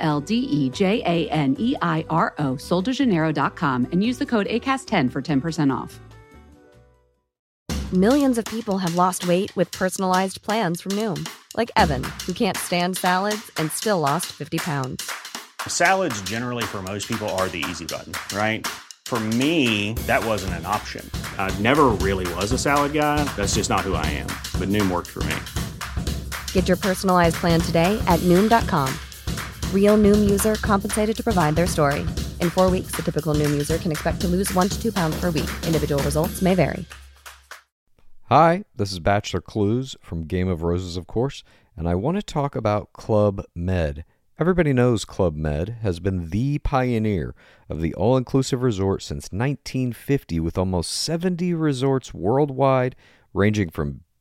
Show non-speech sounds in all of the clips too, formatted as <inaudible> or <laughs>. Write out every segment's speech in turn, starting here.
L D E J A N E I R O, soldejaneiro.com, and use the code ACAST10 for 10% off. Millions of people have lost weight with personalized plans from Noom, like Evan, who can't stand salads and still lost 50 pounds. Salads, generally, for most people, are the easy button, right? For me, that wasn't an option. I never really was a salad guy. That's just not who I am. But Noom worked for me. Get your personalized plan today at Noom.com. Real Noom user compensated to provide their story. In four weeks, the typical Noom user can expect to lose one to two pounds per week. Individual results may vary. Hi, this is Bachelor Clues from Game of Roses, of course, and I want to talk about Club Med. Everybody knows Club Med has been the pioneer of the all inclusive resort since 1950, with almost 70 resorts worldwide, ranging from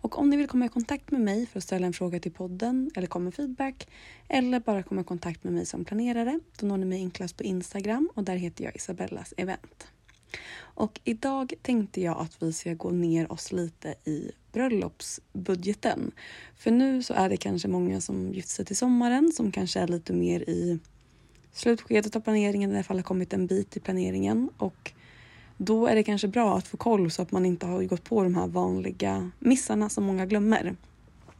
Och om ni vill komma i kontakt med mig för att ställa en fråga till podden eller komma med feedback eller bara komma i kontakt med mig som planerare, då når ni mig enklast på Instagram och där heter jag Isabellas event. Och idag tänkte jag att vi ska gå ner oss lite i bröllopsbudgeten. För nu så är det kanske många som gifter sig till sommaren som kanske är lite mer i slutskedet av planeringen, i alla fall har kommit en bit i planeringen och då är det kanske bra att få koll så att man inte har gått på de här vanliga missarna som många glömmer.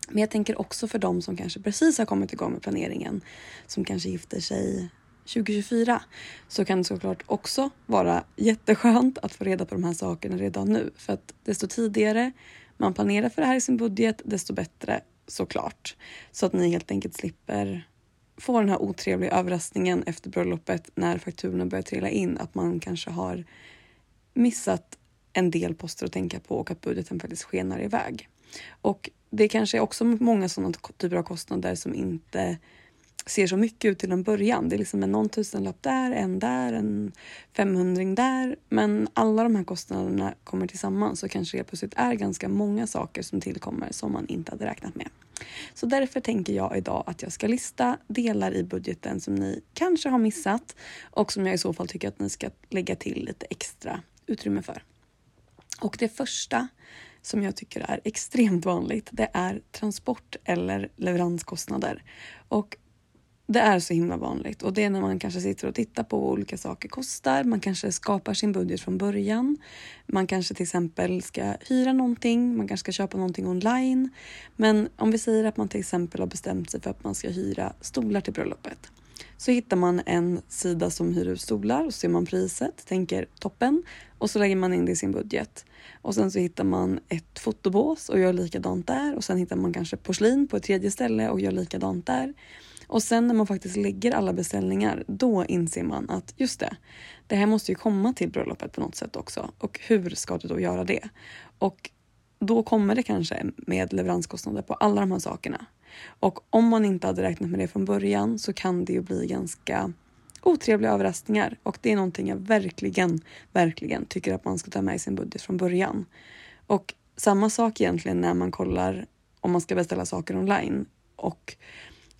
Men jag tänker också för de som kanske precis har kommit igång med planeringen, som kanske gifter sig 2024, så kan det såklart också vara jätteskönt att få reda på de här sakerna redan nu. För att desto tidigare man planerar för det här i sin budget, desto bättre såklart. Så att ni helt enkelt slipper få den här otrevliga överraskningen efter bröllopet när fakturorna börjar trilla in, att man kanske har missat en del poster att tänka på och att budgeten faktiskt skenar iväg. Och det kanske är också många sådana typer av kostnader som inte ser så mycket ut till en början. Det är liksom en någon tusenlapp där, en där, en femhundring där. Men alla de här kostnaderna kommer tillsammans och kanske helt plötsligt är ganska många saker som tillkommer som man inte hade räknat med. Så därför tänker jag idag att jag ska lista delar i budgeten som ni kanske har missat och som jag i så fall tycker att ni ska lägga till lite extra utrymme för. Och det första som jag tycker är extremt vanligt, det är transport eller leveranskostnader. Och det är så himla vanligt och det är när man kanske sitter och tittar på vad olika saker kostar. Man kanske skapar sin budget från början. Man kanske till exempel ska hyra någonting. Man kanske ska köpa någonting online. Men om vi säger att man till exempel har bestämt sig för att man ska hyra stolar till bröllopet så hittar man en sida som hyr ut stolar och så ser man priset, tänker toppen och så lägger man in det i sin budget. Och sen så hittar man ett fotobås och gör likadant där och sen hittar man kanske porslin på ett tredje ställe och gör likadant där. Och sen när man faktiskt lägger alla beställningar, då inser man att just det, det här måste ju komma till bröllopet på något sätt också. Och hur ska du då göra det? Och då kommer det kanske med leveranskostnader på alla de här sakerna. Och om man inte hade räknat med det från början så kan det ju bli ganska otrevliga överraskningar och det är någonting jag verkligen, verkligen tycker att man ska ta med i sin budget från början. Och samma sak egentligen när man kollar om man ska beställa saker online och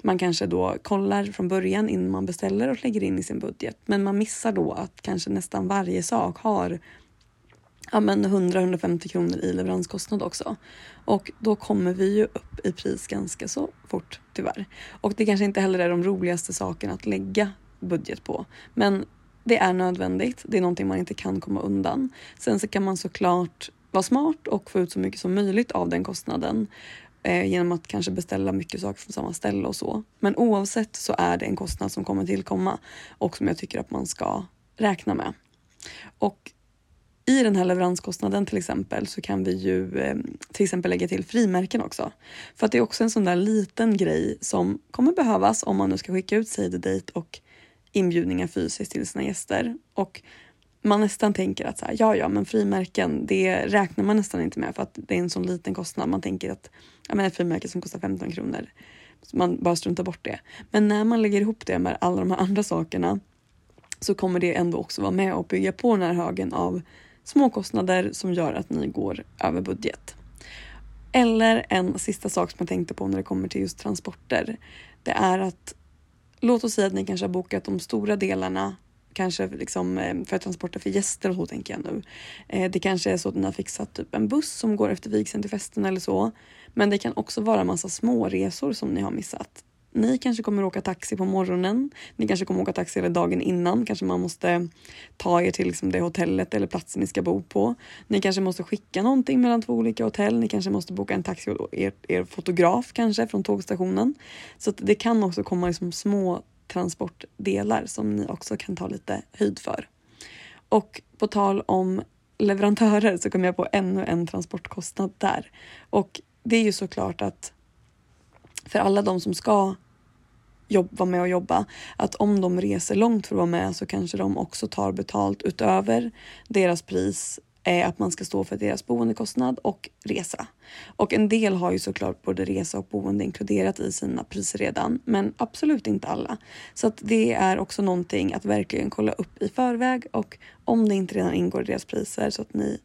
man kanske då kollar från början innan man beställer och lägger in i sin budget. Men man missar då att kanske nästan varje sak har ja, 100-150 kronor i leveranskostnad också. Och då kommer vi ju upp i pris ganska så fort tyvärr. Och det kanske inte heller är de roligaste sakerna att lägga budget på. Men det är nödvändigt. Det är någonting man inte kan komma undan. Sen så kan man såklart vara smart och få ut så mycket som möjligt av den kostnaden eh, genom att kanske beställa mycket saker från samma ställe och så. Men oavsett så är det en kostnad som kommer tillkomma och som jag tycker att man ska räkna med. Och i den här leveranskostnaden till exempel så kan vi ju eh, till exempel lägga till frimärken också. För att det är också en sån där liten grej som kommer behövas om man nu ska skicka ut save the date och inbjudningar fysiskt till sina gäster. Och man nästan tänker att så här, ja, ja, men frimärken, det räknar man nästan inte med för att det är en sån liten kostnad. Man tänker att ja, men ett frimärke som kostar 15 kronor, man bara struntar bort det. Men när man lägger ihop det med alla de här andra sakerna så kommer det ändå också vara med och bygga på den här högen av småkostnader som gör att ni går över budget. Eller en sista sak som jag tänkte på när det kommer till just transporter. Det är att låt oss säga att ni kanske har bokat de stora delarna kanske liksom eh, för transporter för gäster och så tänker jag nu. Eh, det kanske är så att ni har fixat typ en buss som går efter vigseln till festen eller så. Men det kan också vara massa små resor som ni har missat. Ni kanske kommer åka taxi på morgonen. Ni kanske kommer åka taxi hela dagen innan. Kanske man måste ta er till liksom det hotellet eller platsen ni ska bo på. Ni kanske måste skicka någonting mellan två olika hotell. Ni kanske måste boka en taxi och er, er fotograf kanske från tågstationen. Så det kan också komma liksom små transportdelar som ni också kan ta lite höjd för. Och på tal om leverantörer så kom jag på ännu en transportkostnad där. Och det är ju såklart att för alla de som ska jobba vara med och jobba, att om de reser långt för att vara med så kanske de också tar betalt utöver deras pris är att man ska stå för deras boendekostnad och resa. Och en del har ju såklart både resa och boende inkluderat i sina priser redan, men absolut inte alla. Så att det är också någonting att verkligen kolla upp i förväg och om det inte redan ingår i deras priser så att ni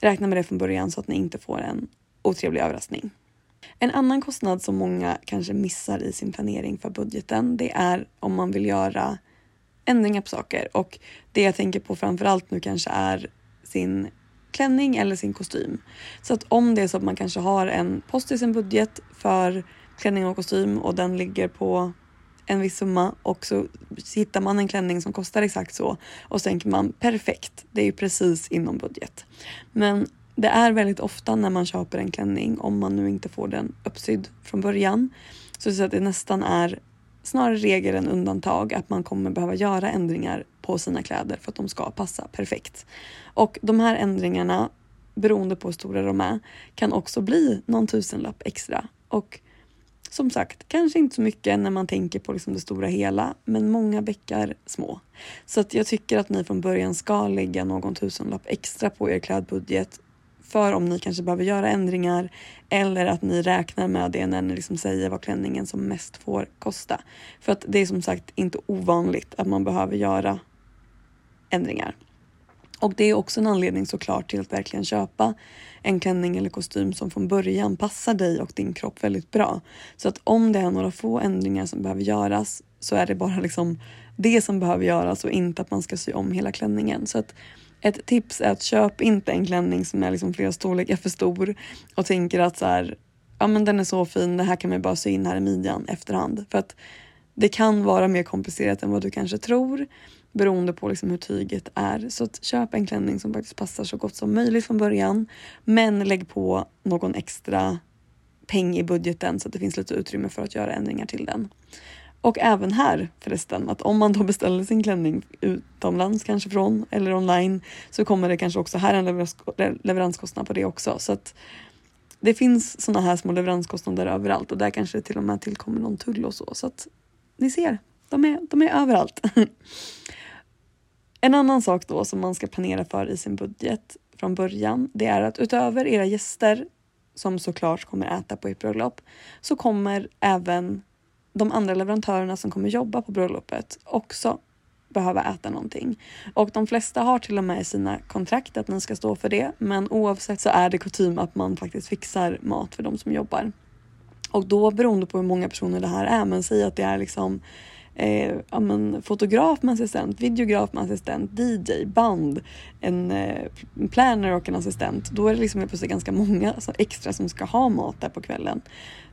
räknar med det från början så att ni inte får en otrevlig överraskning. En annan kostnad som många kanske missar i sin planering för budgeten, det är om man vill göra ändringar på saker och det jag tänker på framförallt nu kanske är sin klänning eller sin kostym. Så att om det är så att man kanske har en post i sin budget för klänning och kostym och den ligger på en viss summa och så hittar man en klänning som kostar exakt så och så tänker man perfekt, det är ju precis inom budget. Men det är väldigt ofta när man köper en klänning, om man nu inte får den uppsydd från början, så att det nästan är snarare regel än undantag att man kommer behöva göra ändringar på sina kläder för att de ska passa perfekt. Och de här ändringarna, beroende på hur stora de är, kan också bli någon tusenlapp extra. Och som sagt, kanske inte så mycket när man tänker på liksom det stora hela, men många bäckar små. Så att jag tycker att ni från början ska lägga någon tusenlapp extra på er klädbudget för om ni kanske behöver göra ändringar eller att ni räknar med det när ni liksom säger vad klänningen som mest får kosta. För att det är som sagt inte ovanligt att man behöver göra ändringar. Och det är också en anledning såklart till att verkligen köpa en klänning eller kostym som från början passar dig och din kropp väldigt bra. Så att om det är några få ändringar som behöver göras så är det bara liksom det som behöver göras och inte att man ska sy om hela klänningen. Så att ett tips är att köp inte en klänning som är liksom flera storlekar för stor och tänker att så här, ja men den är så fin, det här kan man bara sy in här i midjan efterhand. För att det kan vara mer komplicerat än vad du kanske tror beroende på liksom hur tyget är. Så att köp en klänning som faktiskt passar så gott som möjligt från början. Men lägg på någon extra peng i budgeten så att det finns lite utrymme för att göra ändringar till den. Och även här förresten, att om man då beställer sin klänning utomlands kanske från eller online så kommer det kanske också här en leveranskostnad på det också. Så att det finns sådana här små leveranskostnader överallt och där kanske det till och med tillkommer någon tull och så. Så att ni ser, de är, de är överallt. <laughs> en annan sak då som man ska planera för i sin budget från början, det är att utöver era gäster som såklart kommer äta på ert bröllop så kommer även de andra leverantörerna som kommer jobba på bröllopet också behöva äta någonting. Och de flesta har till och med i sina kontrakt att ni ska stå för det. Men oavsett så är det kutym att man faktiskt fixar mat för de som jobbar. Och då beroende på hur många personer det här är, men säg att det är liksom eh, ja, men, fotograf med assistent, videograf med assistent, DJ, band, en eh, planner och en assistent. Då är det liksom plötsligt ganska många alltså, extra som ska ha mat där på kvällen.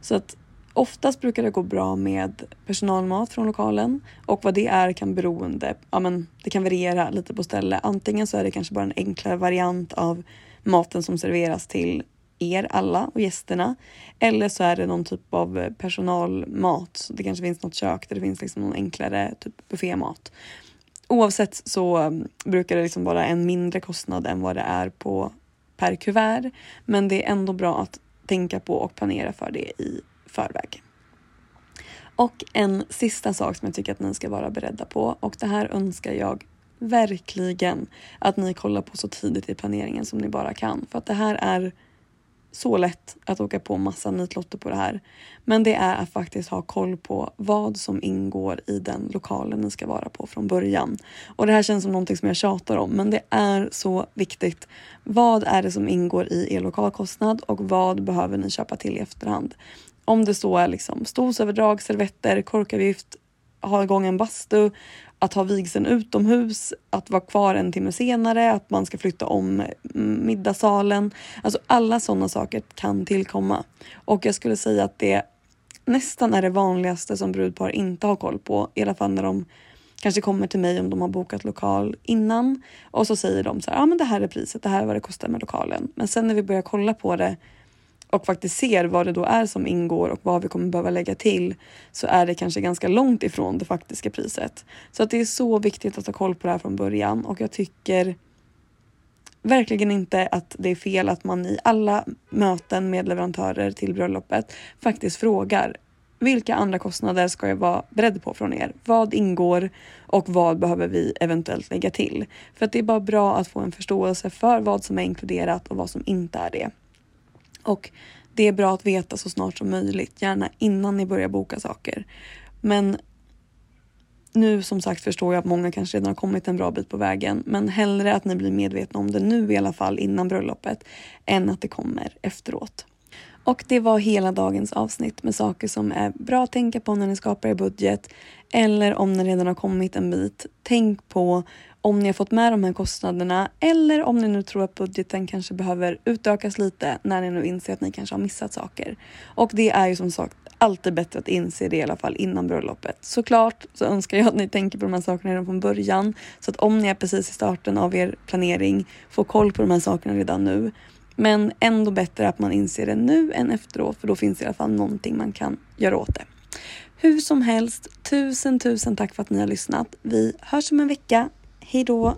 Så att Oftast brukar det gå bra med personalmat från lokalen och vad det är kan beroende, ja men det kan variera lite på ställe. Antingen så är det kanske bara en enklare variant av maten som serveras till er alla och gästerna. Eller så är det någon typ av personalmat. Det kanske finns något kök där det finns liksom någon enklare typ buffémat. Oavsett så mm, brukar det liksom vara en mindre kostnad än vad det är på per kuvert. Men det är ändå bra att tänka på och planera för det i förväg. Och en sista sak som jag tycker att ni ska vara beredda på och det här önskar jag verkligen att ni kollar på så tidigt i planeringen som ni bara kan. För att det här är så lätt att åka på massa nitlotter på det här. Men det är att faktiskt ha koll på vad som ingår i den lokalen ni ska vara på från början. Och det här känns som någonting som jag tjatar om, men det är så viktigt. Vad är det som ingår i er lokalkostnad och vad behöver ni köpa till i efterhand? Om det så är liksom stolsöverdrag, servetter, korkavgift, ha igång en bastu, att ha vigseln utomhus, att vara kvar en timme senare, att man ska flytta om mm, middagssalen. Alltså alla sådana saker kan tillkomma. Och jag skulle säga att det nästan är det vanligaste som brudpar inte har koll på. I alla fall när de kanske kommer till mig om de har bokat lokal innan och så säger de så här, ja ah, men det här är priset, det här är vad det kostar med lokalen. Men sen när vi börjar kolla på det och faktiskt ser vad det då är som ingår och vad vi kommer behöva lägga till så är det kanske ganska långt ifrån det faktiska priset. Så att det är så viktigt att ha koll på det här från början och jag tycker verkligen inte att det är fel att man i alla möten med leverantörer till bröllopet faktiskt frågar vilka andra kostnader ska jag vara beredd på från er? Vad ingår och vad behöver vi eventuellt lägga till? För att det är bara bra att få en förståelse för vad som är inkluderat och vad som inte är det. Och det är bra att veta så snart som möjligt, gärna innan ni börjar boka saker. Men nu som sagt förstår jag att många kanske redan har kommit en bra bit på vägen, men hellre att ni blir medvetna om det nu i alla fall innan bröllopet än att det kommer efteråt. Och det var hela dagens avsnitt med saker som är bra att tänka på när ni skapar er budget eller om ni redan har kommit en bit. Tänk på om ni har fått med de här kostnaderna eller om ni nu tror att budgeten kanske behöver utökas lite när ni nu inser att ni kanske har missat saker. Och det är ju som sagt alltid bättre att inse det i alla fall innan bröllopet. Såklart så önskar jag att ni tänker på de här sakerna redan från början så att om ni är precis i starten av er planering, får koll på de här sakerna redan nu. Men ändå bättre att man inser det nu än efteråt för då finns det i alla fall någonting man kan göra åt det. Hur som helst, tusen tusen tack för att ni har lyssnat. Vi hörs om en vecka. Hej då!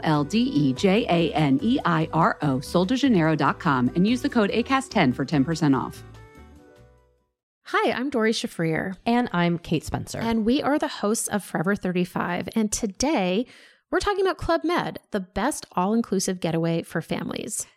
L D E J A N E I R O, soldejaneiro.com, and use the code ACAST10 for 10% off. Hi, I'm Dory Shafrier. And I'm Kate Spencer. And we are the hosts of Forever 35. And today, we're talking about Club Med, the best all inclusive getaway for families.